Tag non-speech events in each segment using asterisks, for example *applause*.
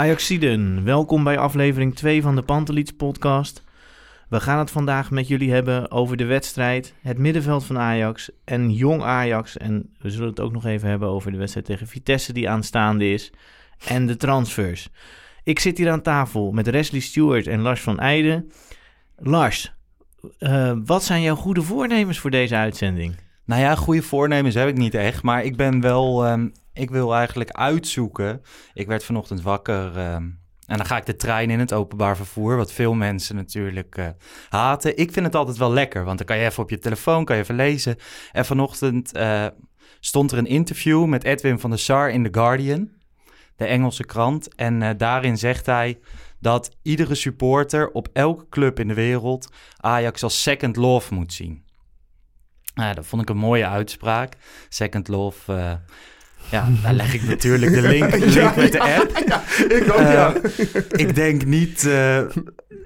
Ajaxiden, welkom bij aflevering 2 van de Pantelits podcast. We gaan het vandaag met jullie hebben over de wedstrijd, het middenveld van Ajax en jong Ajax. En we zullen het ook nog even hebben over de wedstrijd tegen Vitesse die aanstaande is en de transfers. Ik zit hier aan tafel met Wesley Stewart en Lars van Eijden. Lars, eh, wat zijn jouw goede voornemens voor deze uitzending? Nou ja, goede voornemens heb ik niet echt. Maar ik ben wel. ehm, ik wil eigenlijk uitzoeken. Ik werd vanochtend wakker. ehm, en dan ga ik de trein in het openbaar vervoer. Wat veel mensen natuurlijk eh, haten. Ik vind het altijd wel lekker. Want dan kan je even op je telefoon kan je even lezen. En vanochtend eh, stond er een interview met Edwin van der Sar in The Guardian. De Engelse krant. En eh, daarin zegt hij dat iedere supporter op elke club in de wereld Ajax als second love moet zien. Nou, dat vond ik een mooie uitspraak. Second Love. Eh, ja, daar leg ik natuurlijk de link, *laughs* de link met de app. ik ook, Eh, ja. ik denk niet... eh,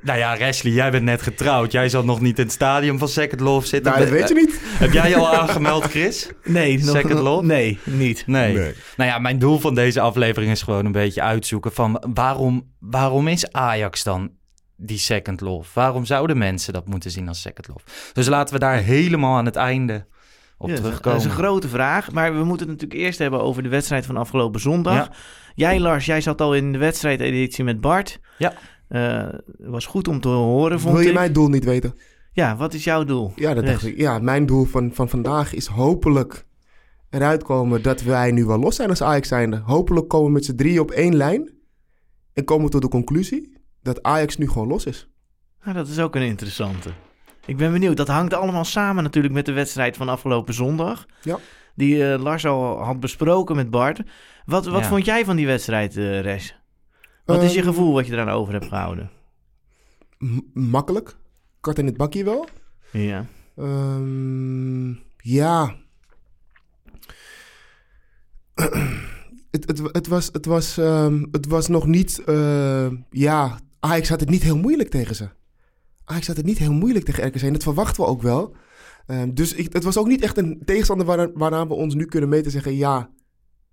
nou ja, Wesley, jij bent net getrouwd. Jij zal nog niet in het stadion van Second Love zitten. Nou, dat weet je niet. Heb jij je al aangemeld, Chris? Nee, nog- Second Love? Nee, niet. Nee. Nee. Nou ja, mijn doel van deze aflevering is gewoon een beetje uitzoeken van waarom, waarom is Ajax dan die second love? Waarom zouden mensen dat moeten zien als second love? Dus laten we daar helemaal aan het einde op Ja, dat is- terugkomen. Dat is een grote vraag, maar we moeten het natuurlijk eerst hebben over de wedstrijd van afgelopen zondag. Ja. Jij Lars, jij zat al in de wedstrijdeditie met Bart. Ja. Eh, was goed om te horen, vond Wil je ik. mijn doel niet weten? Ja, wat is jouw doel? Ja, dat dacht ik. Ja, mijn doel van, van vandaag is hopelijk eruit komen dat wij nu wel los zijn als Ajax zijnde. Hopelijk komen we met z'n drie op één lijn en komen we tot de conclusie dat Ajax nu gewoon los is. Nou, dat is ook een interessante. Ik ben benieuwd. Dat hangt allemaal samen natuurlijk met de wedstrijd van afgelopen zondag. Ja. Die eh, Lars al had besproken met Bart. Wat, wat Ja. vond jij van die wedstrijd, eh Res? Wat is je Ehm, gevoel wat je eraan over hebt gehouden? Makkelijk. Kort in het bakje wel. Ja. Ehm, ja. het, het, het, was, het, was, ehm, het was nog niet... eh, ja, Ajax had het niet heel moeilijk tegen ze. Ajax had het niet heel moeilijk tegen RKC. En dat verwachten we ook wel. Ehm, dus ik, het was ook niet echt een tegenstander waaraan, waaraan we ons nu kunnen meten en zeggen... Ja,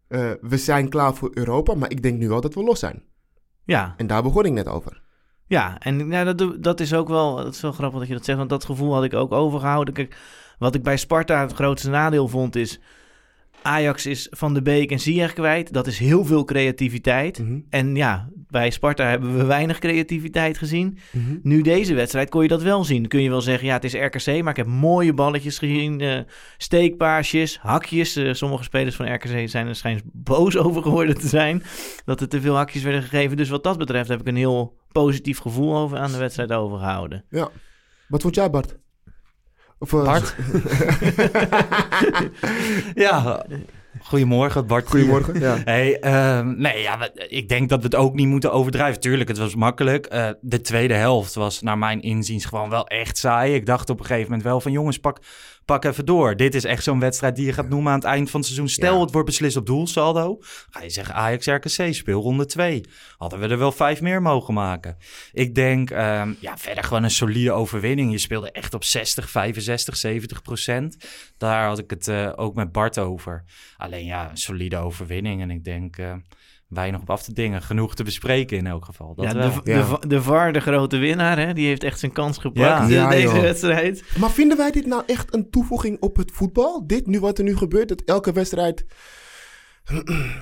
eh, we zijn klaar voor Europa. Maar ik denk nu wel dat we los zijn. Ja, En daar begon ik net over. Ja, en ja, dat, dat is ook wel, dat is wel grappig dat je dat zegt, want dat gevoel had ik ook overgehouden. Kijk, wat ik bij Sparta het grootste nadeel vond is, Ajax is Van de Beek en Ziyech kwijt. Dat is heel veel creativiteit. Mhm, En ja, bij Sparta hebben we weinig creativiteit gezien. mhm. Nu deze wedstrijd kon je dat wel zien. Kun je wel zeggen, ja, het is RKC, maar ik heb mooie balletjes gezien. eh, steekpaasjes, hakjes. Eh, sommige spelers van RKC zijn er schijns boos *laughs* over geworden te zijn. Dat er te veel hakjes werden gegeven. Dus wat dat betreft heb ik een heel positief gevoel over aan de wedstrijd overgehouden. Ja. Wat vond jij, Bart? Of, eh, Bart? *laughs* ja, goedemorgen Bart. Goedemorgen. Ja. Hey, ehm, nee, ja, ik denk dat we het ook niet moeten overdrijven. Tuurlijk, het was makkelijk. Eh, de tweede helft was naar mijn inziens gewoon wel echt saai. Ik dacht op een gegeven moment wel van jongens, pak, pak even door. Dit is echt zo'n wedstrijd die je gaat noemen aan het eind van het seizoen. Stel, Ja. het wordt beslist op doelsaldo. Ga je zeggen Ajax RKC, speelronde 2. Hadden we er wel vijf meer mogen maken. Ik denk, ehm, ja, verder gewoon een solide overwinning. Je speelde echt op 60, 65, 70 procent. Daar had ik het eh, ook met Bart over. Alleen ja, een solide overwinning. En ik denk, eh, weinig op af te dingen. Genoeg te bespreken in elk geval. Dat ja, wel. de, de, Ja. De VAR, de grote winnaar, hè, die heeft echt zijn kans gepakt Ja. Ja, deze joh. wedstrijd. Maar vinden wij dit nou echt een toevoeging op het voetbal? Dit, nu wat er nu gebeurt, dat elke wedstrijd... *clears throat*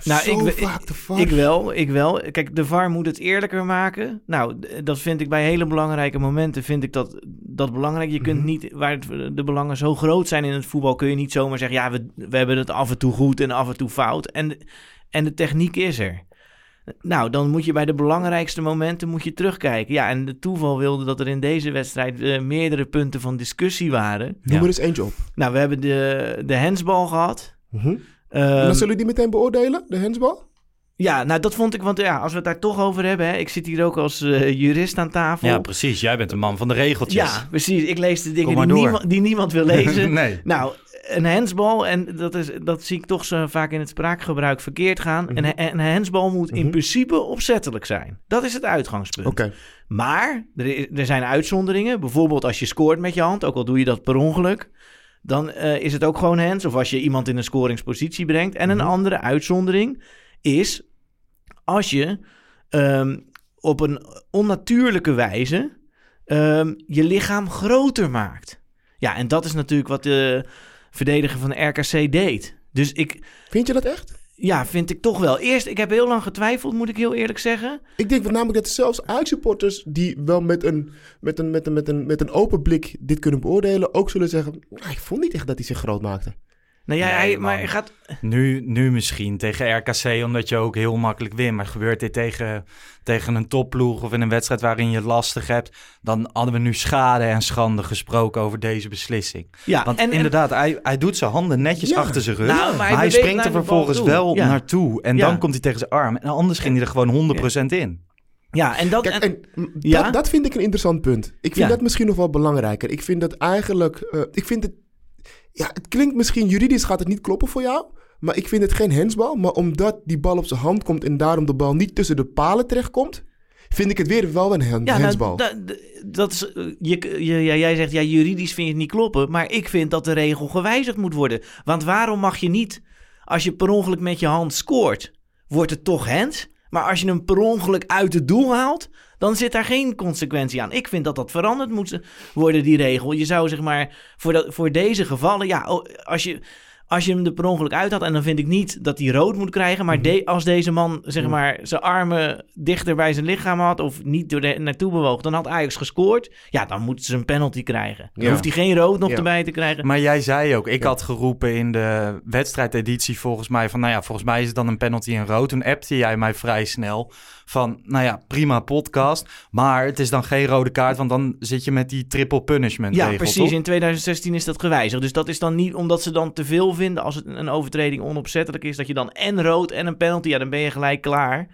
Nou, zo ik, vaak de VAR. ik wel, ik wel. Kijk, de VAR moet het eerlijker maken. Nou, dat vind ik bij hele belangrijke momenten, vind ik dat, dat belangrijk. Je kunt Mhm. niet, waar het- de belangen zo groot zijn in het voetbal, kun je niet zomaar zeggen, ja, we, we hebben het af en toe goed en af en toe fout. En, en de techniek is er. Nou, dan moet je bij de belangrijkste momenten moet je terugkijken. Ja, en de toeval wilde dat er in deze wedstrijd eh, meerdere punten van discussie waren. Noem Ja. er eens eentje op. Nou, we hebben de, de hensbal gehad. Mhm. en Ehm, dan zullen we die meteen beoordelen, de hensbal? ja, nou dat vond ik, want ja, als we het daar toch over hebben, hè, ik zit hier ook als eh, jurist aan tafel. Ja, precies. Jij bent de man van de regeltjes. Ja, precies. Ik lees de dingen die niemand, die niemand wil lezen. *laughs* nee. Nou, een hensbal, en dat, is, dat zie ik toch zo vaak in het spraakgebruik verkeerd gaan. Mhm. Een, een hensbal moet in Mhm. principe opzettelijk zijn. Dat is het uitgangspunt. Oké. Maar er, er zijn uitzonderingen. Bijvoorbeeld als je scoort met je hand, ook al doe je dat per ongeluk. Dan eh, is het ook gewoon hands. Of als je iemand in een scoringspositie brengt. En een Mhm. andere uitzondering is als je ehm, op een onnatuurlijke wijze ehm, je lichaam groter maakt. Ja, en dat is natuurlijk wat de verdediger van de RKC deed. Dus ik, Vind je dat echt? ja, vind ik toch wel. Eerst, ik heb heel lang getwijfeld, moet ik heel eerlijk zeggen. Ik denk namelijk dat zelfs Ajax-supporters die wel met een, met, een, met, een, met, een, met een open blik dit kunnen beoordelen, ook zullen zeggen, "Nou, ik vond niet echt dat hij zich groot maakte. Nou ja, Nee, hij, man. maar hij gaat, Nu, nu misschien tegen RKC, omdat je ook heel makkelijk wint. Maar gebeurt dit tegen, tegen een topploeg of in een wedstrijd waarin je het lastig hebt... dan hadden we nu schade en schande gesproken over deze beslissing. Ja, Want en, en- inderdaad, hij, hij doet zijn handen netjes Ja. achter zijn rug. Nou, maar maar hij springt er vervolgens toe. wel Ja. naartoe. En Ja. dan komt hij tegen zijn arm. En anders ging hij er gewoon 100% in. ja, en dat... Kijk, en- en, Ja? dat, dat vind ik een interessant punt. Ik vind Ja. dat misschien nog wel belangrijker. Ik vind dat eigenlijk, eh, ik vind het, ja, het klinkt misschien juridisch gaat het niet kloppen voor jou, maar ik vind het geen hensbal. Maar omdat die bal op zijn hand komt en daarom de bal niet tussen de palen terechtkomt, vind ik het weer wel een hen- ja, nou, hensbal. da- dat is, eh, je, je, ja, jij zegt, ja, juridisch vind je het niet kloppen. Maar ik vind dat de regel gewijzigd moet worden. Want waarom mag je niet, als je per ongeluk met je hand scoort, wordt het toch hands? Maar als je hem per ongeluk uit het doel haalt, dan zit daar geen consequentie aan. Ik vind dat dat veranderd moet worden, die regel. Je zou zeg maar, voor, dat, voor deze gevallen, ja, oh, als je... Als je hem er per ongeluk uit had, en dan vind ik niet dat hij rood moet krijgen. Maar de- als deze man zeg Mhm. maar, zijn armen dichter bij zijn lichaam had. of niet door de, naartoe bewoog. dan had Ajax gescoord. Ja, dan moeten ze een penalty krijgen. Dan Ja. hoeft hij geen rood nog Ja. erbij te krijgen. Maar jij zei ook, ik had geroepen in de wedstrijdeditie volgens mij van, nou ja, volgens mij is het dan een penalty en rood. Toen appte jij mij vrij snel van, nou ja, prima podcast, maar het is dan geen rode kaart, want dan zit je met die triple punishment ja, regel, precies. toch? In 2016 is dat gewijzigd. Dus dat is dan niet omdat ze dan te veel vinden. als het een overtreding onopzettelijk is. dat je dan en rood en een penalty. ja, dan ben je gelijk klaar.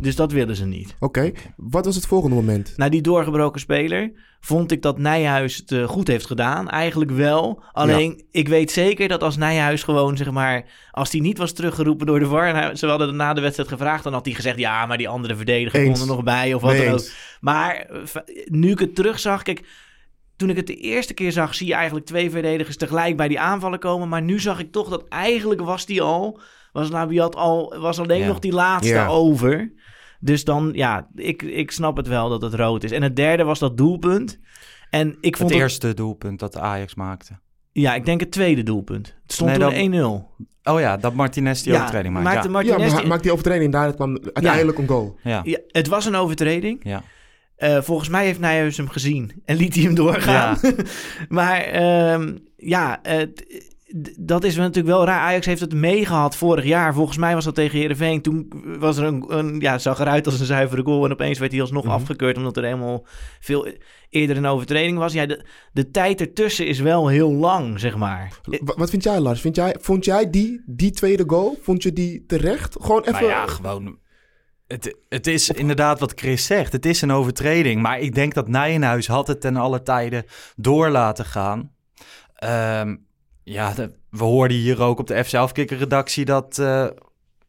Dus dat willen ze niet. Oké, wat was het volgende moment? Nou, die doorgebroken speler vond ik dat Nijhuis het eh, goed heeft gedaan. Eigenlijk wel. Alleen, ik weet zeker dat als Nijhuis gewoon, zeg maar... als hij niet was teruggeroepen door de VAR... en hij- ze hadden na de wedstrijd gevraagd... dan had hij gezegd, ja, maar die andere verdediger kon er nog bij... of wat dan ook. Maar eh, nu ik het terugzag... Kijk, toen ik het de eerste keer zag... zie je eigenlijk twee verdedigers tegelijk bij die aanvallen komen. Maar nu zag ik toch dat eigenlijk was die al... was Labiat al... was alleen Ja. nog die laatste Ja. over... Dus dan, ja, ik, ik snap het wel dat het rood is. En het derde was dat doelpunt. En ik vond Het het, eerste doelpunt dat de Ajax maakte. ja, ik denk het tweede doelpunt. Het stond Nee, toen dan- 1-0. Oh ja, dat Martinez die Ja, overtreding maakt. maakte Ja. Ja, Martinez... die- maakt die overtreding daar, het kwam uiteindelijk een goal. Ja. ja, het was een overtreding. Ja. Eh, volgens mij heeft Nijhuis hem gezien en liet hij hem doorgaan. *laughs* maar ehm, ja, eh, dat is natuurlijk wel raar. Ajax heeft het meegehad vorig jaar. Volgens mij was dat tegen Heerenveen. Toen was er een, een ja, zag eruit als een zuivere goal. En opeens werd hij alsnog Mhm. afgekeurd omdat er helemaal veel eerder een overtreding was. Ja, de, de tijd ertussen is wel heel lang, zeg maar. Wa- Wat vind jij, Lars? Vind jij, vond jij die, die tweede goal, vond je die terecht? Gewoon even... Nou ja, gewoon. Het, het is inderdaad wat Chris zegt. Het is een overtreding. Maar ik denk dat Nijenhuis had het ten alle tijden door laten gaan. Ehm, ja, we hoorden hier ook op de F zelfkikker redactie dat, eh,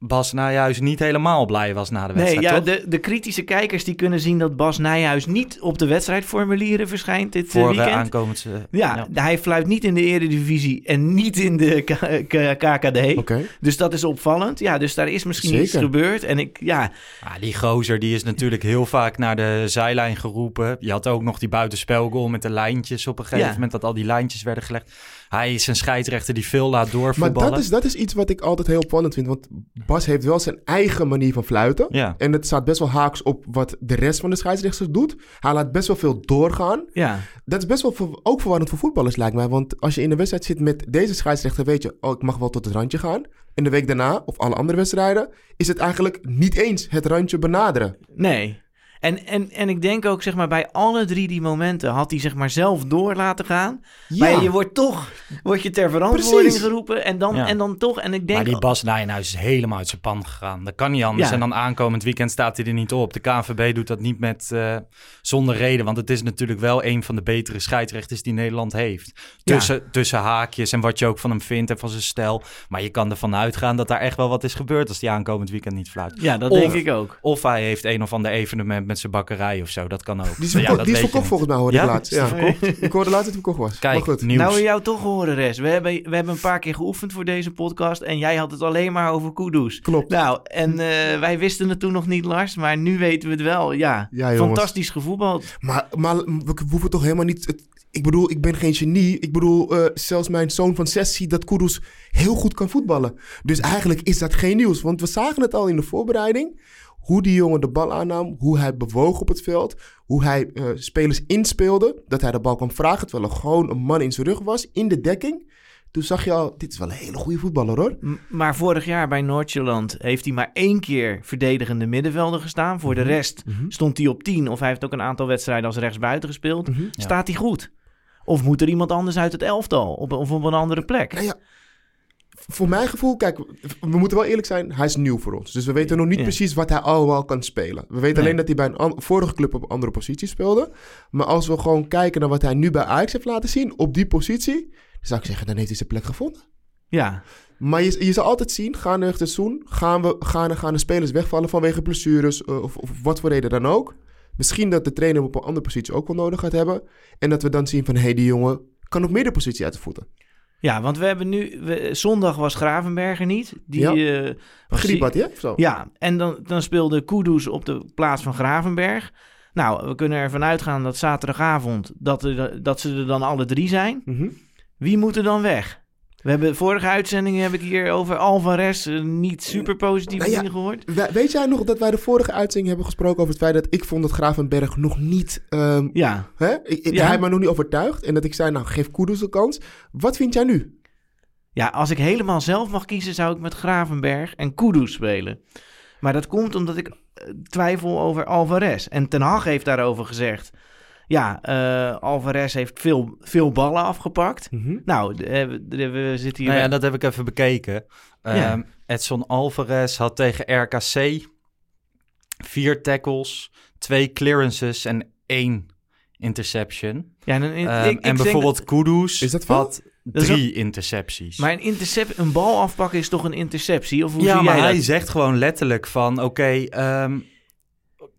Bas Nijhuis niet helemaal blij was na de Nee, wedstrijd, ja, toch? de, de kritische kijkers die kunnen zien dat Bas Nijhuis niet op de wedstrijdformulieren verschijnt dit eh, Voor weekend. aankomend... eh, ja, hij fluit niet in de Eredivisie en niet in de K- K- KKD. Oké. Dus dat is opvallend. Ja, dus daar is misschien Zeker. iets gebeurd. En ik, ja, Ah, die gozer die is natuurlijk heel vaak naar de zijlijn geroepen. Je had ook nog die buitenspelgoal met de lijntjes op een gegeven Ja. moment... dat al die lijntjes werden gelegd. Hij is een scheidsrechter die veel laat Maar doorvoetballen. dat is, dat is iets wat ik altijd heel opvallend vind. Want Bas heeft wel zijn eigen manier van fluiten. Ja. En het staat best wel haaks op wat de rest van de scheidsrechters doet. Hij laat best wel veel doorgaan. ja, Dat is best wel ver- ook verwarrend voor voetballers, lijkt mij. Want als je in een wedstrijd zit met deze scheidsrechter, weet je, oh, ik mag wel tot het randje gaan. En de week daarna, of alle andere wedstrijden, is het eigenlijk niet eens het randje benaderen. nee. En, en, en ik denk ook, zeg maar, bij alle drie die momenten had hij zeg maar zelf door laten gaan. Maar je wordt toch wordt je ter verantwoording Precies. geroepen. En dan, Ja. en dan toch. En ik denk. Maar die Bas Nijhuis is helemaal uit zijn pan gegaan. Dat kan niet anders. Ja. En dan aankomend weekend staat hij er niet op. De KNVB doet dat niet met, eh, zonder reden. Want het is natuurlijk wel een van de betere scheidsrechters die Nederland heeft. Ja. Tussen, tussen haakjes en wat je ook van hem vindt en van zijn stijl. Maar je kan ervan uitgaan dat daar echt wel wat is gebeurd... als die aankomend weekend niet fluit. ja, dat Of- denk ik ook. Of hij heeft een of ander evenement met zijn bakkerij of zo. Dat kan ook. Die is, Ja, dat die is verkocht volgens mij, hoorde Ja? ik laatst. Ja, verkocht? *laughs* ik hoorde laatst dat hij verkocht was. Kijk, maar goed. nieuws. Nou, we jou toch horen, Res. We hebben, we hebben een paar keer geoefend voor deze podcast. En jij had het alleen maar over Kudus. Klopt. Nou, en eh, wij wisten het toen nog niet, Lars. Maar nu weten we het wel. Ja, Ja, fantastisch gevoetbald. Maar, maar we hoeven toch helemaal niet... het- ik bedoel, ik ben geen genie. Ik bedoel, eh, zelfs mijn zoon van zes ziet dat Kudus heel goed kan voetballen. Dus eigenlijk is dat geen nieuws. Want we zagen het al in de voorbereiding. Hoe die jongen de bal aannam. Hoe hij bewoog op het veld. Hoe hij eh, spelers inspeelde. Dat hij de bal kwam vragen. Terwijl er gewoon een man in zijn rug was. In de dekking. Toen zag je al, dit is wel een hele goede voetballer hoor. M- Maar vorig jaar bij Noordjylland heeft hij maar één keer verdedigende middenvelder gestaan. Voor de Mhm. rest stond hij op 10. Of hij heeft ook een aantal wedstrijden als rechtsbuiten gespeeld. Mhm. Staat hij goed? Of moet er iemand anders uit het elftal? Op, of op een andere plek? Nou ja, voor mijn gevoel, kijk, we moeten wel eerlijk zijn, hij is nieuw voor ons. Dus we weten nog niet Ja. precies wat hij allemaal kan spelen. We weten Nee. alleen dat hij bij een an- vorige club op een andere positie speelde. Maar als we gewoon kijken naar wat hij nu bij Ajax heeft laten zien, op die positie, dan zou ik zeggen, dan heeft hij zijn plek gevonden. Ja, Maar je, je zal altijd zien, gaandeweg het seizoen, gaan, we, gaan, gaan de spelers wegvallen vanwege blessures eh, of, of wat voor reden dan ook. Misschien dat de trainer hem op een andere positie ook wel nodig gaat hebben. En dat we dan zien van, hé, hey, die jongen kan op middenpositie uit de voeten. Ja want we hebben nu... we- zondag was Gravenberger niet. Die, Ja. eh, Griep had hij, zo? Ja, en dan, dan speelde Kudus op de plaats van Gravenberg. Nou, we kunnen ervan uitgaan dat zaterdagavond... dat, er, dat ze er dan alle drie zijn. Mhm. Wie moet er dan weg? We hebben vorige uitzendingen heb ik hier over Alvarez eh, niet super positieve Nou ja, dingen gehoord. We- Weet jij nog dat wij de vorige uitzending hebben gesproken over het feit dat ik vond dat Gravenberg nog niet... ehm, Ja, hè? Ik, Ja. Hij me nog niet overtuigd. En dat ik zei, nou geef Kudus een kans. Wat vind jij nu? ja, als ik helemaal zelf mag kiezen, zou ik met Gravenberg en Kudus spelen. Maar dat komt omdat ik eh, twijfel over Alvarez. En Ten Hag heeft daarover gezegd... Ja, eh, Alvarez heeft veel, veel ballen afgepakt. Nou, de- eh, we, zitten hier... Nou ja, dat heb ik even bekeken. Ja. Ehm, Edson Alvarez had tegen RKC vier tackles, twee clearances en één interception. ja, en, een- Ehm, ik- ik en bijvoorbeeld Kudus Is dat veel? had Dat is drie intercepties. Maar een, intercep een bal afpakken is toch een interceptie? Of hoe ja, zie maar jij hij dat? zegt gewoon letterlijk van... oké, ehm,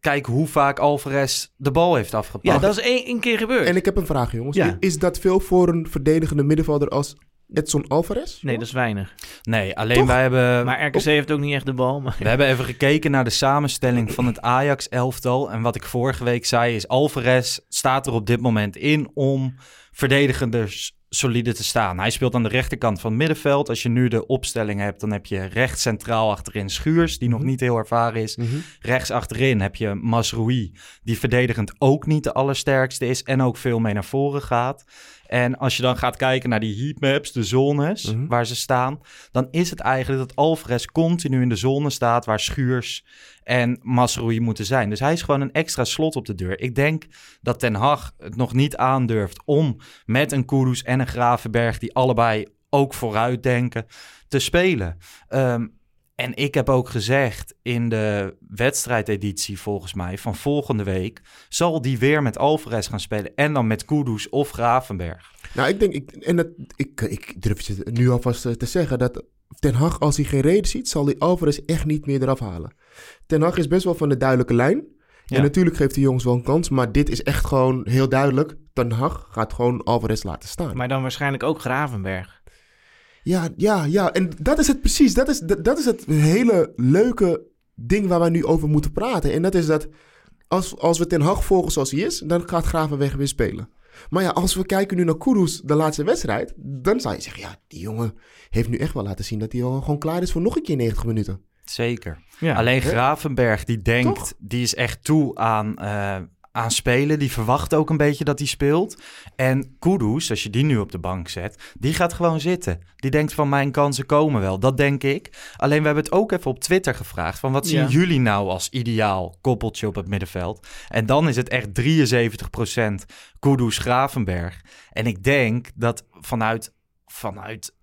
kijk hoe vaak Alvarez de bal heeft afgepakt. Ja, dat is één, één keer gebeurd. En ik heb een vraag, jongens. Ja. Is dat veel voor een verdedigende middenvelder als Edson Alvarez? Nee, dat is weinig. Nee, alleen Toch? wij hebben... Maar RKC heeft ook niet echt de bal. Maar... We hebben even gekeken naar de samenstelling van het Ajax-elftal. En wat ik vorige week zei is... Alvarez staat er op dit moment in om verdedigender s- solide te staan. Hij speelt aan de rechterkant van het middenveld. Als je nu de opstelling hebt, dan heb je rechts centraal achterin Schuurs... die nog niet heel ervaren is. Mhm. Rechts achterin heb je Masroui... die verdedigend ook niet de allersterkste is... en ook veel mee naar voren gaat. En als je dan gaat kijken naar die heatmaps, de zones Mhm. waar ze staan, dan is het eigenlijk dat Alvarez continu in de zone staat waar Schuurs en Masroei moeten zijn. Dus hij is gewoon een extra slot op de deur. Ik denk dat Ten Hag het nog niet aandurft om met een Kudus en een Gravenberg, die allebei ook vooruit denken, te spelen. Ehm, en ik heb ook gezegd in de wedstrijdeditie volgens mij van volgende week... zal die weer met Alvarez gaan spelen en dan met Kudus of Gravenberg. Nou, ik denk, ik, en dat, ik, ik durf je nu alvast eh, te zeggen dat Ten Hag, als hij geen reden ziet, zal hij Alvarez echt niet meer eraf halen. Ten Hag is best wel van de duidelijke lijn. Ja. En natuurlijk geeft de jongens wel een kans, maar dit is echt gewoon heel duidelijk. Ten Hag gaat gewoon Alvarez laten staan. Maar dan waarschijnlijk ook Gravenberg. Ja, ja, ja. En dat is het precies. Dat is, dat, dat is het hele leuke ding waar wij nu over moeten praten. En dat is dat als, als we Ten Hag volgen zoals hij is, dan gaat Gravenweg weer spelen. Maar ja, als we kijken nu naar Kudus, de laatste wedstrijd, dan zou je zeggen, ja, die jongen heeft nu echt wel laten zien dat hij al gewoon klaar is voor nog een keer 90 minuten. Zeker. Ja. Alleen Gravenberg, die denkt, Toch? die is echt toe aan, eh, aan spelen. Die verwacht ook een beetje dat hij speelt. En Kudus, als je die nu op de bank zet, die gaat gewoon zitten. Die denkt van mijn kansen komen wel. Dat denk ik. Alleen we hebben het ook even op Twitter gevraagd. Van wat zien Ja. jullie nou als ideaal koppeltje op het middenveld? En dan is het echt 73% Kudus Gravenberg. En ik denk dat vanuit, vanuit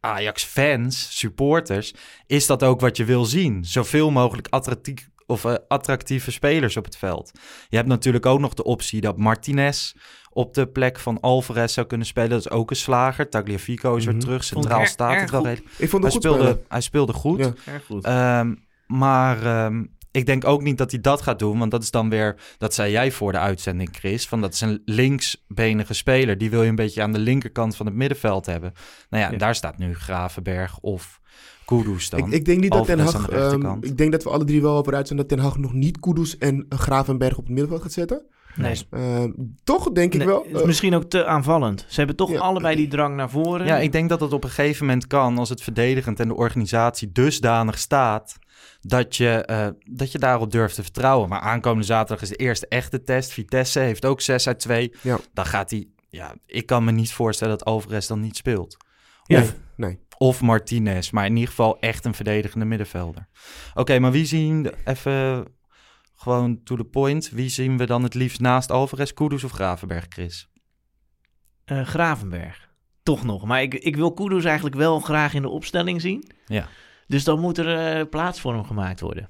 Ajax-fans, supporters, is dat ook wat je wil zien. Zoveel mogelijk attractief, of, eh, attractieve spelers op het veld. Je hebt natuurlijk ook nog de optie dat Martinez op de plek van Alvarez zou kunnen spelen. Dat is ook een slager. Tagliafico is weer Mhm. terug. Centraal staat het wel redelijk. Ik vond Hij goed speelde, spelen. hij speelde goed. Ja. Erg goed. Ehm, maar ehm, ik denk ook niet dat hij dat gaat doen. Want dat is dan weer, dat zei jij voor de uitzending, Chris. Van dat is een linksbenige speler. Die wil je een beetje aan de linkerkant van het middenveld hebben. Nou ja, Ja. daar staat nu Gravenberg of Kudus dan. Ik, ik denk niet dat Ten Hag... de ehm, ik denk dat we alle drie wel over uit zijn dat Ten Hag nog niet Kudus en Gravenberg op het middenveld gaat zetten. nee. Ehm, toch denk ik Nee, wel... het is eh, misschien ook te aanvallend. Ze hebben toch Ja. allebei die drang naar voren. Ja, ik denk dat het op een gegeven moment kan als het verdedigend en de organisatie dusdanig staat dat je, eh, dat je daarop durft te vertrouwen. Maar aankomende zaterdag is de eerste echte test. Vitesse heeft ook 6 uit 2. Ja. Dan gaat hij, ja, ik kan me niet voorstellen dat Alvarez dan niet speelt. Of, nee. of Martinez, maar in ieder geval echt een verdedigende middenvelder. Oké, maar wie zien, even gewoon to the point, wie zien we dan het liefst naast Alvarez, Kudus of Gravenberg, Chris? Eh, Gravenberg. Toch nog. Maar ik, ik wil Kudus eigenlijk wel graag in de opstelling zien. Ja. Dus dan moet er eh, plaats voor hem gemaakt worden.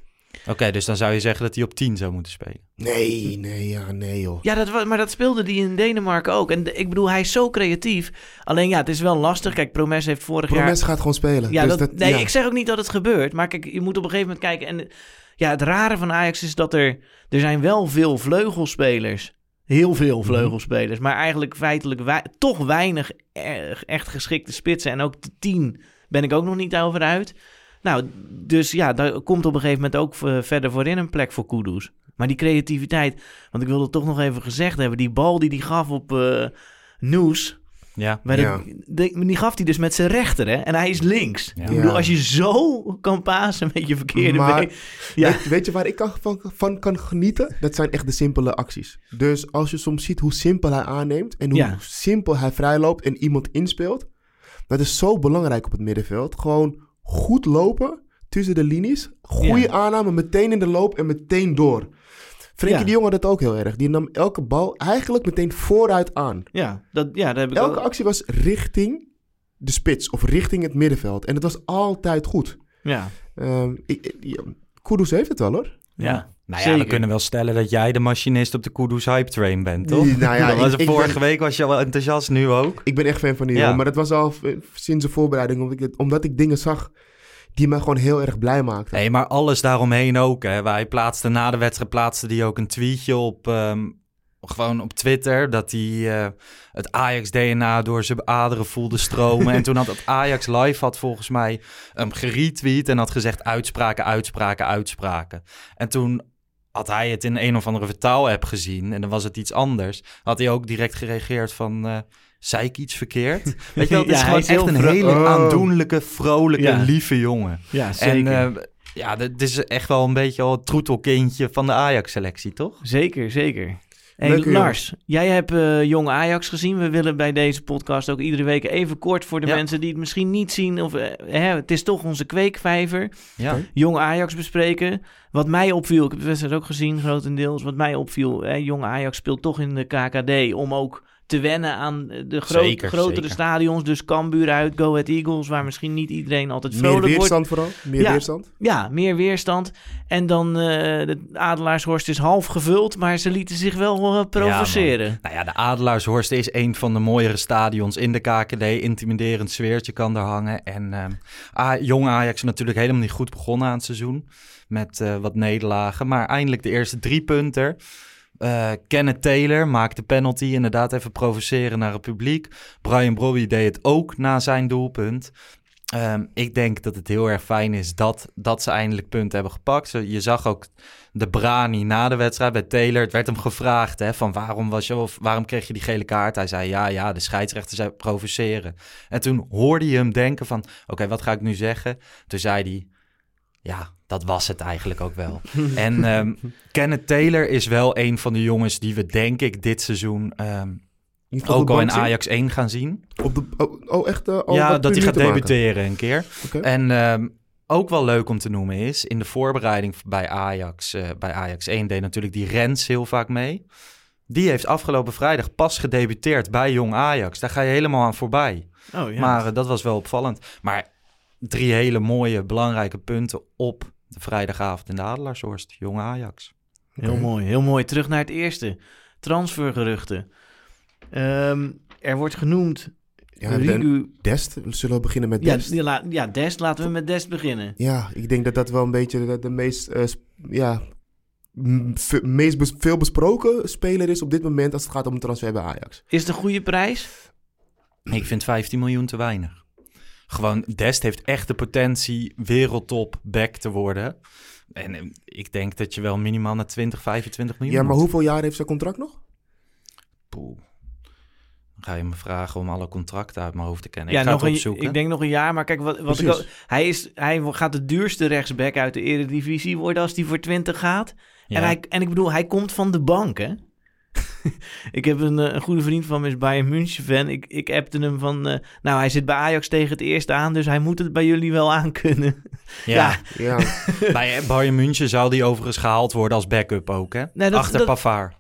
Oké, dus dan zou je zeggen dat hij op 10 zou moeten spelen. Nee, nee, ja, nee joh. Ja, dat, maar dat speelde hij in Denemarken ook. En de- ik bedoel, hij is zo creatief. Alleen ja, het is wel lastig. Kijk, Promes heeft vorig jaar... Promes gaat gewoon spelen. Ja, dus dat, dat, nee, ja. ik zeg ook niet dat het gebeurt. Maar kijk, je moet op een gegeven moment kijken. En ja, het rare van Ajax is dat er... Er zijn wel veel vleugelspelers. Heel veel Mhm. vleugelspelers. Maar eigenlijk feitelijk wei- toch weinig e- echt geschikte spitsen. En ook de tien ben ik ook nog niet over uit. Nou, dus ja, daar komt op een gegeven moment ook eh, verder voorin een plek voor Kudus. Maar die creativiteit... Want ik wilde toch nog even gezegd hebben. Die bal die hij gaf op eh Noes... Ja. Bij de- Ja. de- die gaf hij dus met zijn rechter, hè? En hij is links. Ja. Ik bedoel, Ja. als je zo kan pasen met je verkeerde Maar- been... Ja, Weet, weet je waar ik kan, van, van kan genieten? Dat zijn echt de simpele acties. Dus als je soms ziet hoe simpel hij aanneemt en hoe Ja. simpel hij vrijloopt en iemand inspeelt, dat is zo belangrijk op het middenveld. Gewoon goed lopen tussen de linies, goede Ja. aanname, meteen in de loop en meteen door. Frenkie Ja. de Jong had dat ook heel erg. Die nam elke bal eigenlijk meteen vooruit aan. ja, dat, ja, dat heb ik Elke actie was richting de spits of richting het middenveld. En het was altijd goed. Ja, Ehm ik, Kudus heeft het wel hoor. ja. Nou ja, we Zeker. kunnen wel stellen dat jij de machinist op de Kudus Hype Train bent, toch? Nou ja, *laughs* was ik- ik vorige ben- week was je wel enthousiast, nu ook. Ik ben echt fan van die Ja. Maar dat was al sinds de voorbereiding. Omdat ik, omdat ik dingen zag die mij gewoon heel erg blij maakten. Nee, maar alles daaromheen ook. Hè. Wij plaatsten na de wedstrijd plaatste die ook een tweetje op, ehm, gewoon op Twitter. Dat hij eh, het Ajax-DNA door zijn aderen voelde stromen. en toen had het *laughs* Ajax live had volgens mij hem geretweet en had gezegd uitspraken, uitspraken, uitspraken. En toen had hij het in een of andere vertaal-app gezien en dan was het iets anders. Had hij ook direct gereageerd van... eh zei ik iets verkeerd? *laughs* Weet je wel, het is Ja, gewoon is echt een hele Oh. aandoenlijke, vrolijke, Ja. lieve jongen. ja En zeker. eh, ja, dit is echt wel een beetje al het troetelkindje van de Ajax-selectie, toch? zeker, zeker. Hey, Leuke Lars, jij hebt eh jong Ajax gezien. We willen bij deze podcast ook iedere week even kort voor de Ja. mensen die het misschien niet zien. Of, eh, hè, het is toch onze kweekvijver. Ja. Jong Ajax bespreken. Wat mij opviel, ik heb de wedstrijd ook gezien grotendeels. Wat mij opviel, hè, jong Ajax speelt toch in de KKD om ook te wennen aan de gro- Zeker, grotere zeker. stadions. Dus Cambuur uit, Go Ahead Eagles, waar misschien niet iedereen altijd Meer vrolijk wordt. weerstand vooral. Meer Ja. weerstand. Ja, meer weerstand. En dan eh, de Adelaarshorst is half gevuld, maar ze lieten zich wel eh, provoceren. Nou ja, de Adelaarshorst is een van de mooiere stadions in de KKD. Intimiderend sfeertje kan daar hangen. En ehm A- jong Ajax natuurlijk helemaal niet goed begonnen aan het seizoen. Met eh, wat nederlagen. Maar eindelijk de eerste drie punten. Eh Kenneth Taylor maakte penalty. Inderdaad even provoceren naar het publiek. Brian Brobby deed het ook na zijn doelpunt. Ehm, ik denk dat het heel erg fijn is dat, dat ze eindelijk punten hebben gepakt. Je zag ook de Brani na de wedstrijd bij Taylor. Het werd hem gevraagd hè, van waarom, was je, of waarom kreeg je die gele kaart? Hij zei ja, ja, de scheidsrechter zei provoceren. En toen hoorde je hem denken van oké, wat ga ik nu zeggen? Toen zei hij ja, dat was het eigenlijk ook wel. *laughs* en ehm, Kenneth Taylor is wel een van de jongens die we denk ik dit seizoen ehm, ook al in? Ajax 1 gaan zien. Op de, oh, oh, echt? eh, ja, dat hij gaat maken? debuteren een keer. En ehm, ook wel leuk om te noemen is, in de voorbereiding bij Ajax, eh, bij Ajax 1 deed natuurlijk die Rens heel vaak mee. Die heeft afgelopen vrijdag pas gedebuteerd bij Jong Ajax. Daar ga je helemaal aan voorbij. Oh ja. Maar eh, dat was wel opvallend. Maar drie hele mooie, belangrijke punten op de vrijdagavond in de Adelaarshorst. Jong Ajax. Heel mooi, heel mooi. Terug naar het eerste. Transfergeruchten. Ehm, er wordt genoemd Ja, Rigu... Dest. Zullen we beginnen met Ja, Dest? die la- ja, Dest. Laten we met Dest beginnen. Ja, ik denk dat dat wel een beetje de, de meest, eh, sp- ja, meest bes- veel besproken speler is op dit moment als het gaat om een transfer bij Ajax. Is het een goede prijs? Ik vind 15 miljoen te weinig. Gewoon, Dest heeft echt de potentie wereldtop back te worden. En eh, ik denk dat je wel minimaal naar 20, 25 miljoen Ja, maar moet. hoeveel jaar heeft zijn contract nog? Poeh. Dan ga je me vragen om alle contracten uit mijn hoofd te kennen. ja, ik ga nog het een, ik denk nog een jaar. Maar kijk, wat, wat ik al- hij, is, hij gaat de duurste rechtsback uit de Eredivisie worden als hij voor 20 gaat. Ja. En, hij, en ik bedoel, hij komt van de bank, hè? *laughs* ik heb een, eh, een goede vriend van me, is Bayern München fan. Ik, ik appte hem van, eh, nou, hij zit bij Ajax tegen het eerste aan, dus hij moet het bij jullie wel aankunnen. *laughs* ja. Ja, *laughs* Bij Bayern München zou die overigens gehaald worden als backup ook, hè? Nee, dat- Achter dat- Pavard.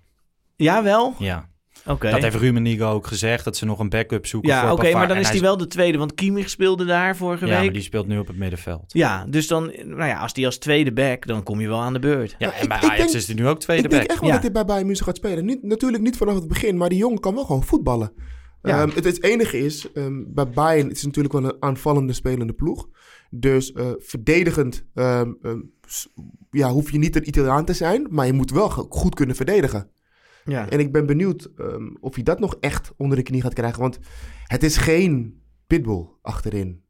Ja, wel? Ja. Oké. Dat heeft Rummenigge ook gezegd, dat ze nog een backup zoeken Ja, voor oké, maar dan is hij wel de tweede, want Kimmich speelde daar vorige Ja, week. maar die speelt nu op het middenveld. Ja, dus dan, nou ja, als die als tweede back, dan kom je wel aan de beurt. Ja, Maar en bij ik Ajax denk- is hij nu ook tweede ik denk back. echt wel Ja. dat hij bij Bayern München gaat spelen. Niet, natuurlijk niet vanaf het begin, maar die jongen kan wel gewoon voetballen. Ja. Ehm, het, het enige is, ehm, bij Bayern het is natuurlijk wel een aanvallende spelende ploeg. Dus eh, verdedigend ehm, ehm, ja, hoef je niet een Italiaan te zijn, maar je moet wel goed kunnen verdedigen. Ja. En ik ben benieuwd ehm, of hij dat nog echt onder de knie gaat krijgen. Want het is geen pitbull achterin.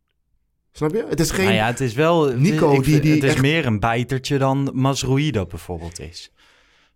Snap je? Het is geen... Nou ja, het is wel... Nico, ik- die- die het is echt- meer een bijtertje dan Masroei dat bijvoorbeeld is.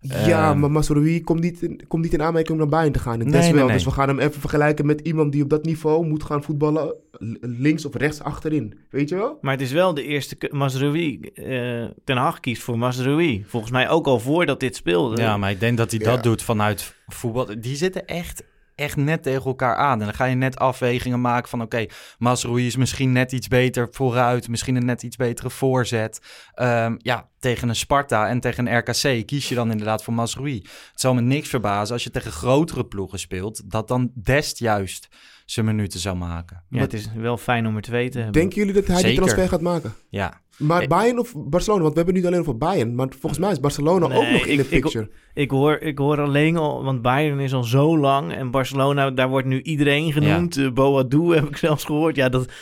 Ja, Ehm, maar Masroui komt niet, in, komt niet in aanmerking om naar Bayern te gaan. En Nee, Des nee, wel. nee. Dus we gaan hem even vergelijken met iemand die op dat niveau moet gaan voetballen. Links of rechts achterin. Weet je wel? Maar het is wel de eerste Mazraoui. eh Ten Hag kiest voor Mazraoui. Volgens mij ook al voordat dit speelde. Ja, maar ik denk dat hij Ja. dat doet vanuit voetbal. Die zitten echt, echt net tegen elkaar aan. En dan ga je net afwegingen maken van... oké, Masroei is misschien net iets beter vooruit... misschien een net iets betere voorzet. Ehm, ja, tegen een Sparta en tegen een RKC kies je dan inderdaad voor Masroei. Het zal me niks verbazen als je tegen grotere ploegen speelt... dat dan Dest juist zijn minuten zou maken. Ja, het is wel fijn om er twee te hebben. Denken jullie dat hij die Zeker. transfer gaat maken? Ja, Maar Eh. Bayern of Barcelona? Want we hebben het niet alleen over Bayern. Maar volgens mij is Barcelona ook nog in ik- de picture. Ik hoor, ik hoor alleen al, want Bayern is al zo lang en Barcelona, daar wordt nu iedereen genoemd. Ja. Boadu heb ik zelfs gehoord. Ja, dat,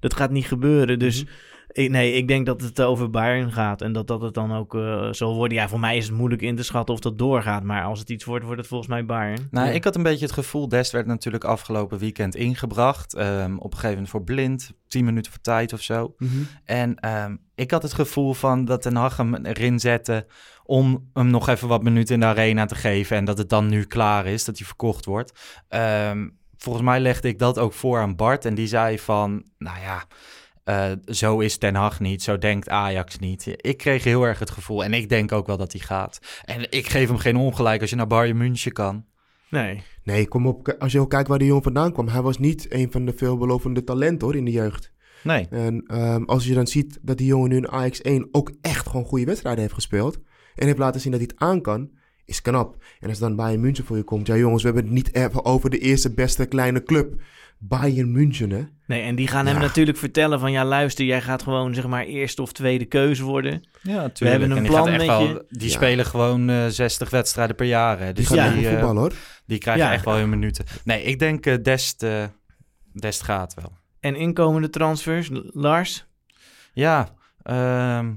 dat gaat niet gebeuren. Dus Mhm. Ik, nee, ik denk dat het over Bayern gaat en dat dat het dan ook eh, zal worden. Ja, voor mij is het moeilijk in te schatten of dat doorgaat. Maar als het iets wordt, wordt het volgens mij Bayern. Nou, Ja. ik had een beetje het gevoel, Dest werd natuurlijk afgelopen weekend ingebracht. ehm, op een gegeven moment voor blind, 10 minuten voor tijd of zo. Mhm. En ehm, ik had het gevoel van dat Ten Hag hem erin zette om hem nog even wat minuten in de arena te geven. En dat het dan nu klaar is, dat hij verkocht wordt. Ehm, volgens mij legde ik dat ook voor aan Bart. En die zei van, nou ja, eh, zo is Ten Hag niet, zo denkt Ajax niet. Ik kreeg heel erg het gevoel, en ik denk ook wel dat hij gaat. En ik geef hem geen ongelijk als je naar Bayern München kan. Nee. Nee, kom op. Als je ook kijkt waar die jongen vandaan kwam. Hij was niet een van de veelbelovende talenten hoor, in de jeugd. Nee. En ehm, als je dan ziet dat die jongen nu in Ajax 1 ook echt gewoon goede wedstrijden heeft gespeeld. En heeft laten zien dat hij het aan kan. is knap. En als dan Bayern München voor je komt, ja jongens, we hebben het niet even over de eerste beste kleine club. Bayern München, hè? Nee, en die gaan hem Ja. natuurlijk vertellen van... ja, luister, jij gaat gewoon zeg maar eerste of tweede keuze worden. Ja, natuurlijk. We hebben een En die plan met wel- je. Die Ja. spelen gewoon eh 60 wedstrijden per jaar. Hè. Die Dus Ja. ja. die, eh, voetballen, hoor. die krijgen Ja. echt wel hun minuten. Nee, ik denk eh, Dest, eh, Dest gaat wel. En inkomende transfers, Lars? Ja, ehm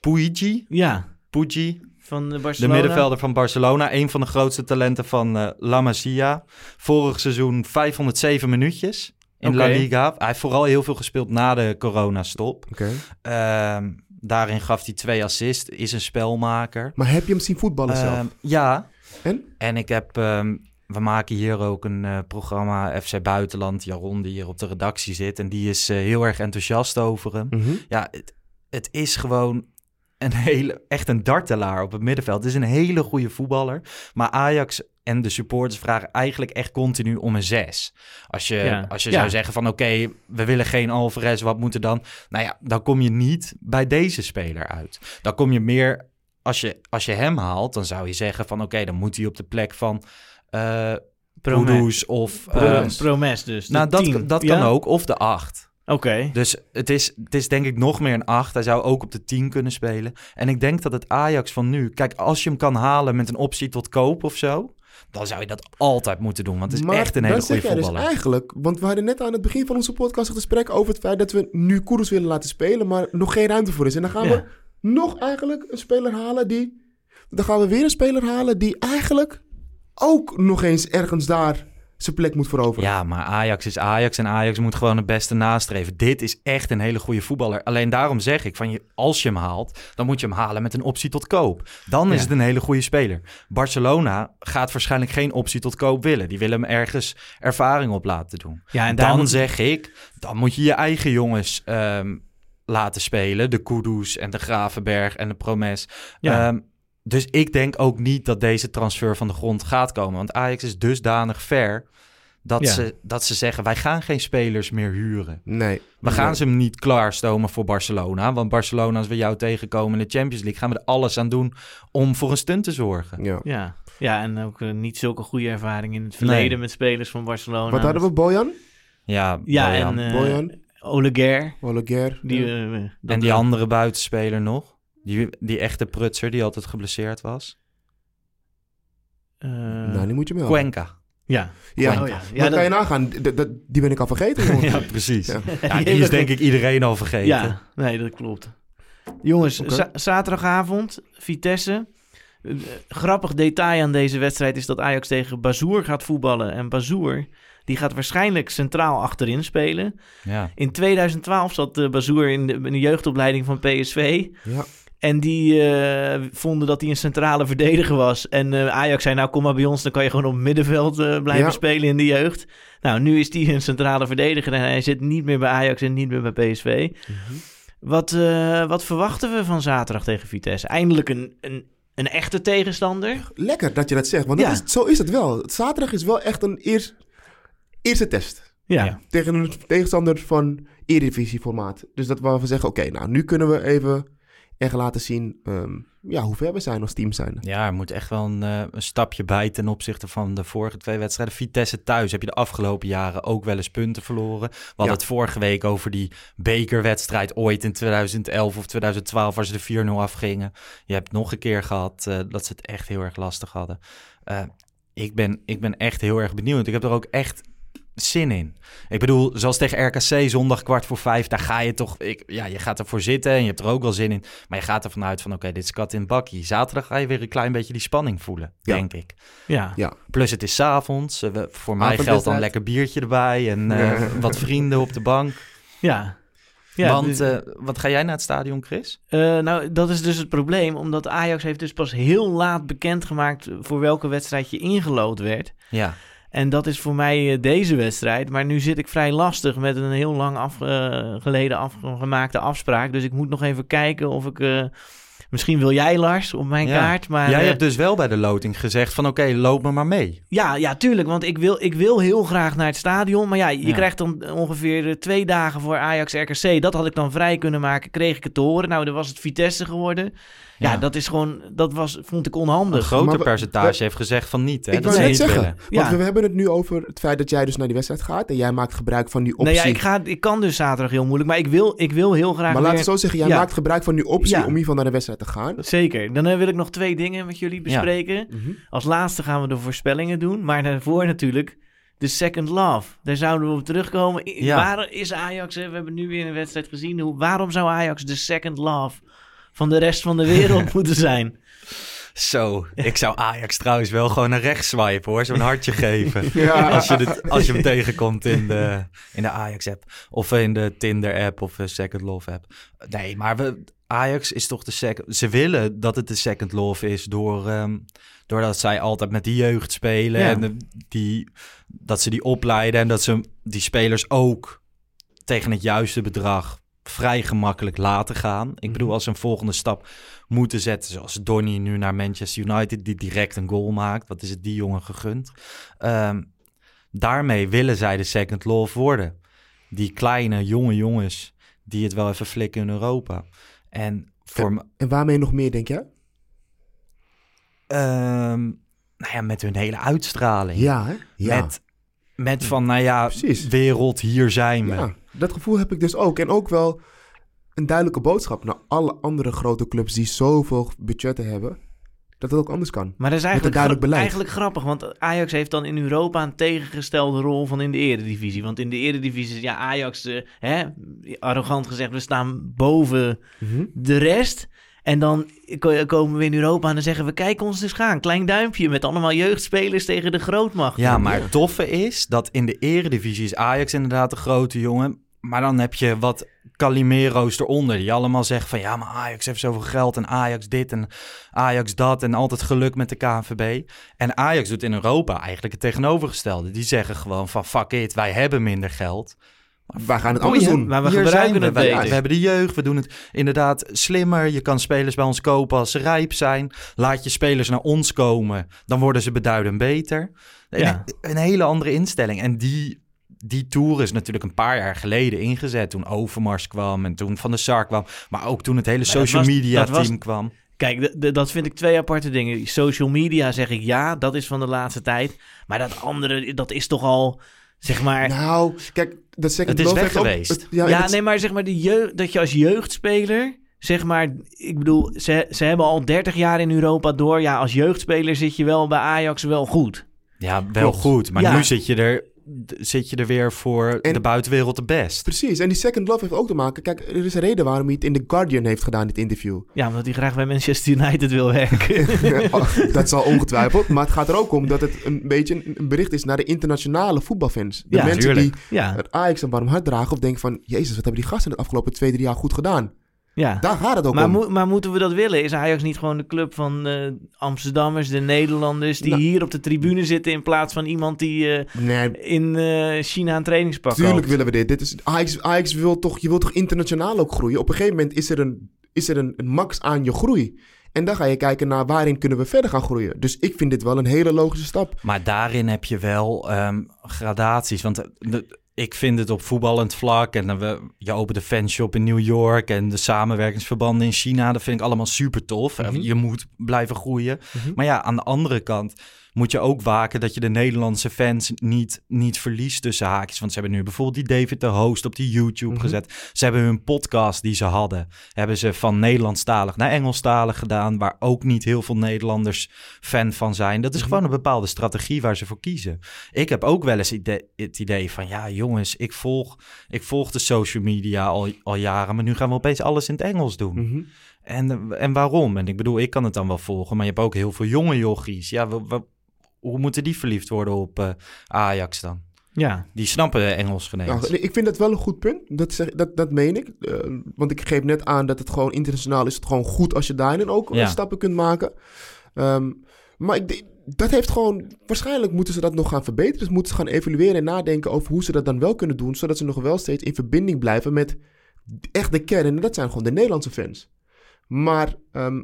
Puigi, Ja, Puigi, van de de Barcelona. middenvelder van Barcelona. Een van de grootste talenten van eh, La Masia. Vorig seizoen 507 minuutjes in La. Liga. Hij heeft vooral heel veel gespeeld na de coronastop. Oké. Ehm daarin gaf hij twee assists, is een spelmaker. Maar heb je hem zien voetballen zelf? Ehm, ja, En? En ik heb, ehm, we maken hier ook een eh, programma FC Buitenland. Jaron, die hier op de redactie zit. En die is eh, heel erg enthousiast over hem. Mhm. Ja, het, het is gewoon een hele, echt een dartelaar op het middenveld. Het is een hele goede voetballer. Maar Ajax en de supporters vragen eigenlijk echt continu om een zes. Als je, Ja. als je Ja. zou zeggen van oké, we willen geen Alvarez, wat moet er dan? Nou ja, dan kom je niet bij deze speler uit. Dan kom je meer, als je, als je hem haalt, dan zou je zeggen van oké, dan moet hij op de plek van eh Promes. Of... Eh, Promes dus. nou, dat, dat Ja? kan ook. Of de acht. Oké. Dus het is, het is denk ik nog meer een 8. Hij zou ook op de 10 kunnen spelen. En ik denk dat het Ajax van nu... Kijk, als je hem kan halen met een optie tot koop of zo... dan zou je dat altijd moeten doen. Want het is Maar echt een hele dan zeg goede dus voetballer. eigenlijk, want we hadden net aan het begin van onze podcast een gesprek over het feit dat we nu Koeders willen laten spelen, maar nog geen ruimte voor is. En dan gaan Ja. we nog eigenlijk een speler halen die, dan gaan we weer een speler halen die eigenlijk ook nog eens ergens daar zijn plek moet veroveren. Ja, maar Ajax is Ajax en Ajax moet gewoon het beste nastreven. Dit is echt een hele goede voetballer. Alleen daarom zeg ik, van je, als je hem haalt, dan moet je hem halen met een optie tot koop. Dan is het een hele goede speler. Barcelona gaat waarschijnlijk geen optie tot koop willen. Die willen hem ergens ervaring op laten doen. Ja, en dan moet- zeg ik, dan moet je je eigen jongens ehm, laten spelen. De Kudus en de Gravenberg en de Promes. Ja. Ehm, dus ik denk ook niet dat deze transfer van de grond gaat komen. Want Ajax is dusdanig ver dat, Ja. ze, dat ze zeggen... wij gaan geen spelers meer huren. Nee. We gaan Nee. ze hem niet klaarstomen voor Barcelona. Want Barcelona, als we jou tegenkomen in de Champions League... gaan we er alles aan doen om voor een stunt te zorgen. Ja. Ja. ja, en ook eh, niet zulke goede ervaring in het verleden Nee. met spelers van Barcelona. Wat hadden we? Bojan? Ja, Ja, Bojan. en Bojan? Oleguer. Oleguer? Die, en die andere buitenspeler nog? Die, die echte prutser die altijd geblesseerd was? eh, nou, die moet je melden. Cuenca. Ja. Ja, Oh, ja. kan je nagaan. D- d- die ben ik al vergeten, *laughs* ja, precies. Ja. Ja. die is denk ik iedereen al vergeten. Ja, nee, dat klopt. Jongens, za- zaterdagavond, Vitesse. Eh, grappig detail aan deze wedstrijd is dat Ajax tegen Bazoer gaat voetballen. En Bazoer, die gaat waarschijnlijk centraal achterin spelen. Ja. In 2012 zat uh, Bazoer in de, in de jeugdopleiding van PSV. Ja. En die eh, vonden dat hij een centrale verdediger was. En eh, Ajax zei, nou kom maar bij ons, dan kan je gewoon op het middenveld eh, blijven Ja. spelen in de jeugd. Nou, nu is hij een centrale verdediger en hij zit niet meer bij Ajax en niet meer bij PSV. Mhm. Wat, eh, wat verwachten we van zaterdag tegen Vitesse? Eindelijk een, een, een echte tegenstander? Lekker dat je dat zegt, want Ja. dat is, zo is het wel. Zaterdag is wel echt een eer- eerste test. Ja. Ja. Tegen een tegenstander van Eredivisie formaat. Dus dat we zeggen, oké, nou nu kunnen we even echt laten zien ehm, ja, hoe ver we zijn als team zijn. Ja, er moet echt wel een, eh, een stapje bij ten opzichte van de vorige twee wedstrijden. Vitesse thuis heb je de afgelopen jaren ook wel eens punten verloren. We hadden Ja. het vorige week over die bekerwedstrijd ooit in 2011 of 2012 waar ze de 4-0 afgingen. Je hebt nog een keer gehad eh, dat ze het echt heel erg lastig hadden. Eh, ik, ben, ik ben echt heel erg benieuwd. Ik heb er ook echt zin in. Ik bedoel, zoals tegen RKC zondag kwart voor vijf, daar ga je toch, ik, ja, je gaat ervoor zitten en je hebt er ook wel zin in. Maar je gaat ervan uit van, oké, dit is kat in bakkie. Zaterdag ga je weer een klein beetje die spanning voelen, Ja. denk ik. Ja. Ja. Plus het is 's avonds. eh, voor mij geldt dan lekker biertje erbij en eh, Ja. *laughs* wat vrienden op de bank. Ja. Ja, Want, dus- eh, wat ga jij naar het stadion, Chris? Eh, nou, dat is dus het probleem. Omdat Ajax heeft dus pas heel laat bekendgemaakt voor welke wedstrijd je ingelood werd. Ja, En dat is voor mij eh, deze wedstrijd. Maar nu zit ik vrij lastig met een heel lang af, eh, geleden afgemaakte afspraak. Dus ik moet nog even kijken of ik... eh, misschien wil jij, Lars, op mijn Ja. kaart. Maar, jij hebt dus wel bij de loting gezegd van, oké, loop me maar mee. ja, ja, tuurlijk. Want ik wil, ik wil heel graag naar het stadion. Maar ja, je Ja. krijgt dan ongeveer twee dagen voor Ajax-RKC. Dat had ik dan vrij kunnen maken. Kreeg ik het te horen. Nou, dan was het Vitesse geworden. Ja, Ja. dat is gewoon, dat was, vond ik Een onhandig. groter Maar we- percentage we- heeft gezegd van niet. Hè? Ik dat net niet zeggen, willen. want Ja. we hebben het nu over het feit dat jij dus naar die wedstrijd gaat en jij maakt gebruik van die optie. Nee, ja, ik, ga, ik kan dus zaterdag heel moeilijk, maar ik wil, ik wil heel graag maar laat weer- het zo zeggen, jij Ja. maakt gebruik van die optie Ja. om in ieder geval naar de wedstrijd te gaan. Zeker. Dan eh, wil ik nog twee dingen met jullie bespreken. Mhm. Als laatste gaan we de voorspellingen doen. Maar daarvoor natuurlijk de second love. Daar zouden we op terugkomen. Ja. Waar is Ajax? Hè? We hebben nu weer een wedstrijd gezien. Hoe, waarom zou Ajax de second love van de rest van de wereld *laughs* moeten zijn? Zo, ik zou Ajax trouwens wel gewoon naar rechts swipen hoor. Zo'n hartje geven. *laughs* Ja. Als, je dit, als je hem tegenkomt in de, in de Ajax-app. Of in de Tinder-app of de Second Love-app. Nee, maar we, Ajax is toch de second... Ze willen dat het de Second Love is door, ehm, doordat zij altijd met die jeugd spelen. Ja. En de- die, dat ze die opleiden en dat ze die spelers ook tegen het juiste bedrag vrij gemakkelijk laten gaan. Ik bedoel, als ze een volgende stap moeten zetten, zoals Donny nu naar Manchester United, die direct een goal maakt. Wat is het die jongen gegund? Ehm, daarmee willen zij de second love worden. Die kleine, jonge jongens die het wel even flikken in Europa. En voor me, En waarmee nog meer, denk jij? ehm, nou ja, met hun hele uitstraling. Ja, hè? Ja. Met, met van, nou ja, Precies. wereld, hier zijn we. ja, dat gevoel heb ik dus ook. En ook wel een duidelijke boodschap naar alle andere grote clubs die zoveel budgetten hebben. Dat het ook anders kan. Maar dat is een eigenlijk, duidelijk gra- beleid. eigenlijk grappig. Want Ajax heeft dan in Europa een tegengestelde rol van in de eredivisie. Want in de eredivisie is ja, Ajax, eh, hè, arrogant gezegd, we staan boven de rest. En dan ko- komen we in Europa en dan zeggen we, kijk ons dus gaan. Klein duimpje met allemaal jeugdspelers tegen de grootmacht. Ja, maar het toffe is dat in de eredivisie is Ajax inderdaad de grote jongen. Maar dan heb je wat Calimero's eronder. Die allemaal zeggen van ja, maar Ajax heeft zoveel geld. En Ajax dit en Ajax dat. En altijd geluk met de KNVB. En Ajax doet in Europa eigenlijk het tegenovergestelde. Die zeggen gewoon van fuck it, wij hebben minder geld. Wij gaan het anders doen. Maar we Hier gebruiken zijn we. het Wij- beter. We hebben de jeugd, we doen het inderdaad slimmer. Je kan spelers bij ons kopen als ze rijp zijn. Laat je spelers naar ons komen, dan worden ze beduidend beter. Een hele andere instelling. En die, die tour is natuurlijk een paar jaar geleden ingezet. Toen Overmars kwam en toen Van der Sar kwam. Maar ook toen het hele Maar social was- media was- team kwam. Kijk, dat vind ik twee aparte dingen. Social media zeg ik ja, dat is van de laatste tijd. Maar dat andere, dat is toch al, zeg maar... Nou, kijk, dat second Het is weg geweest. het- Ja, ja, het- nee, maar zeg maar de jeugd, dat je als jeugdspeler, zeg maar, ik bedoel, ze, ze hebben al 30 jaar in Europa door. Ja, als jeugdspeler zit je wel bij Ajax wel goed. Ja, wel Klopt. goed. Maar Ja. nu zit je, er, zit je er weer voor En- de buitenwereld de best. Precies, en die second love heeft ook te maken... Kijk, er is een reden waarom hij het in The Guardian heeft gedaan, dit interview. Ja, omdat hij graag bij Manchester United wil werken. *laughs* dat zal ongetwijfeld. Maar het gaat er ook om dat het een beetje een, bericht is naar de internationale voetbalfans. De Ja, mensen tuurlijk. die ja, het Ajax een warm hart dragen of denken van... Jezus, wat hebben die gasten de afgelopen twee, drie jaar goed gedaan? Ja. Daar gaat het ook Maar, om. maar moeten we dat willen? Is Ajax niet gewoon de club van eh, Amsterdammers, de Nederlanders... die Nou. hier op de tribune zitten in plaats van iemand die eh, Nee, in eh, China een trainingspak Tuurlijk willen we dit. dit is, Ajax, Ajax wil toch, je wilt toch internationaal ook groeien? Op een gegeven moment is er een, is er een, een max aan je groei. En dan ga je kijken naar waarin kunnen we verder gaan groeien. Dus ik vind dit wel een hele logische stap. Maar daarin heb je wel ehm, gradaties. Want de- ik vind het op voetballend vlak. En dan we, je opent de fanshop in New York. En de samenwerkingsverbanden in China. Dat vind ik allemaal super tof. Mhm. Je moet blijven groeien. Maar ja, aan de andere kant moet je ook waken dat je de Nederlandse fans niet, niet verliest tussen haakjes. Want ze hebben nu bijvoorbeeld die David de Host op die YouTube Mhm. gezet. Ze hebben hun podcast die ze hadden, hebben ze van Nederlandstalig naar Engelstalig gedaan. Waar ook niet heel veel Nederlanders fan van zijn. Dat is Mhm. gewoon een bepaalde strategie waar ze voor kiezen. Ik heb ook wel eens het idee van, ja jongens, ik volg, ik volg de social media al, al jaren. Maar nu gaan we opeens alles in het Engels doen. Mhm. En, en waarom? En ik bedoel, ik kan het dan wel volgen, maar je hebt ook heel veel jonge jochies. Ja, wa- hoe moeten die verliefd worden op eh, Ajax dan? Ja, Die snappen Engels geen eens. Nou, ik vind dat wel een goed punt. Dat, zeg, dat, dat meen ik. Eh, want ik geef net aan dat het gewoon internationaal is. Het gewoon goed als je daarin ook eh, Ja. stappen kunt maken. Ehm, maar ik, denk- dat heeft gewoon... Waarschijnlijk moeten ze dat nog gaan verbeteren. Dus moeten ze gaan evalueren en nadenken over hoe ze dat dan wel kunnen doen. Zodat ze nog wel steeds in verbinding blijven met echt de kern. En dat zijn gewoon de Nederlandse fans. Maar ehm,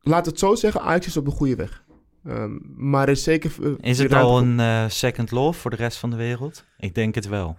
laat het zo zeggen, Ajax is op de goede weg. Ehm, maar is zeker... eh, Is het al een eh, second love voor de rest van de wereld? Ik denk het wel.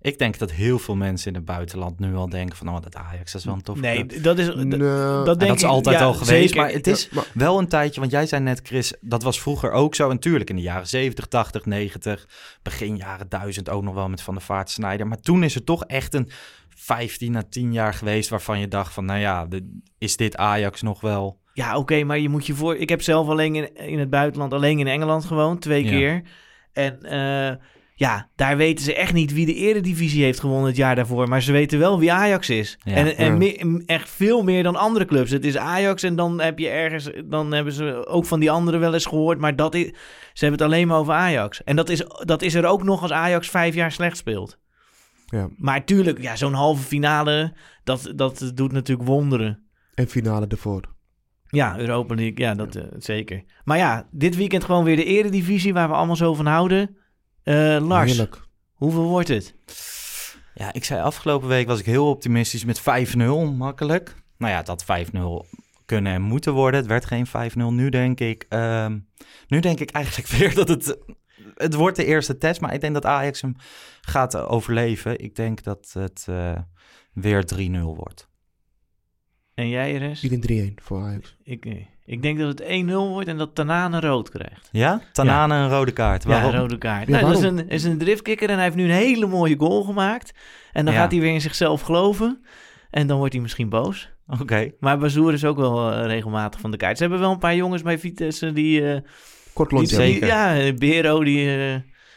Ik denk dat heel veel mensen in het buitenland nu al denken van... oh, dat Ajax is wel een tof Nee, club. dat is, dat denk dat is ik- altijd ja, al geweest, zeker. maar het is Ja, maar- wel een tijdje... want jij zei net, Chris, dat was vroeger ook zo. En tuurlijk in de jaren 70, 80, 90... begin jaren 1000 ook nog wel met Van der Vaart, Snijder. Maar toen is er toch echt een 15 à 10 jaar geweest... waarvan je dacht van, nou ja, de- is dit Ajax nog wel... Ja, oké, maar je moet je voor. Ik heb zelf alleen in, in het buitenland, alleen in Engeland gewoond, twee Ja. keer. En eh, ja, daar weten ze echt niet wie de Eredivisie heeft gewonnen het jaar daarvoor. Maar ze weten wel wie Ajax is. Ja. En, en echt veel meer dan andere clubs. Het is Ajax en dan heb je ergens, dan hebben ze ook van die anderen wel eens gehoord. Maar dat is, ze hebben het alleen maar over Ajax. En dat is, dat is er ook nog als Ajax vijf jaar slecht speelt. Ja. Maar tuurlijk, ja, zo'n halve finale, dat, dat doet natuurlijk wonderen. En finale ervoor. Ja, Europa League, ja, dat eh, zeker. Maar ja, dit weekend gewoon weer de eredivisie waar we allemaal zo van houden. Eh, Lars, Heerlijk. hoeveel wordt het? Ja, ik zei afgelopen week was ik heel optimistisch met 5-0, makkelijk. Nou ja, dat 5-0 kunnen en moeten worden. Het werd geen 5-0. Nu denk ik, ehm, nu denk ik eigenlijk *laughs* weer dat het, het wordt de eerste test. Maar ik denk dat Ajax hem gaat eh, overleven. Ik denk dat het weer 3-0 wordt. En jij, Res? 4-3-1 voor Ajax. Ik, eh, ik denk dat het 1-0 wordt en dat Tanane rood krijgt. Ja? Tanane een rode kaart. Ja, Waarom? een rode kaart. Ja, nou, dat is een, is een driftkikker en hij heeft nu een hele mooie goal gemaakt. En dan Ja. gaat hij weer in zichzelf geloven. En dan wordt hij misschien boos. Oké. Maar Bazoer is ook wel eh, regelmatig van de kaart. Ze hebben wel een paar jongens bij Vitesse die... eh Kort die- lontje. Zeker. Ja, Bero die...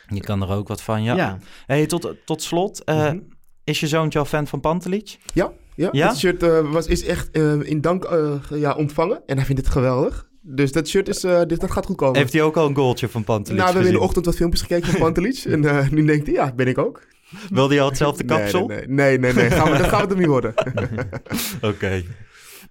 Je kan er ook wat van, ja. ja. Hey, tot, tot slot, eh, Mhm. is je zoontje al fan van Pantelic? Ja, ja, Ja? het shirt eh, was, is echt eh, in dank eh, ja, ontvangen. En hij vindt het geweldig. Dus dat shirt is, eh, dit, dat gaat goed komen. Heeft hij ook al een goaltje van Pantelic nou, we hebben in de ochtend wat filmpjes gekeken van Pantelic. *laughs* en eh, nu denkt hij, ja, ben ik ook. Wilde hij al hetzelfde kapsel? Nee, nee, nee. nee, Gaan we, dat gaat het hem niet worden. *laughs* Oké.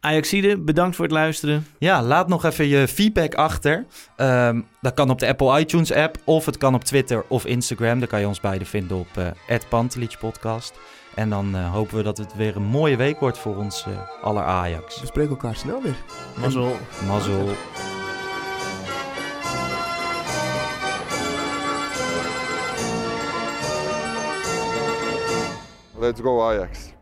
Ajaxide, bedankt voor het luisteren. Ja, laat nog even je feedback achter. Ehm, dat kan op de Apple iTunes app of het kan op Twitter of Instagram. Daar kan je ons beide vinden op uh, Podcast. En dan eh, hopen we dat het weer een mooie week wordt voor ons eh, aller Ajax. We spreken elkaar snel weer. Mazzel. Mazzel. Let's go Ajax.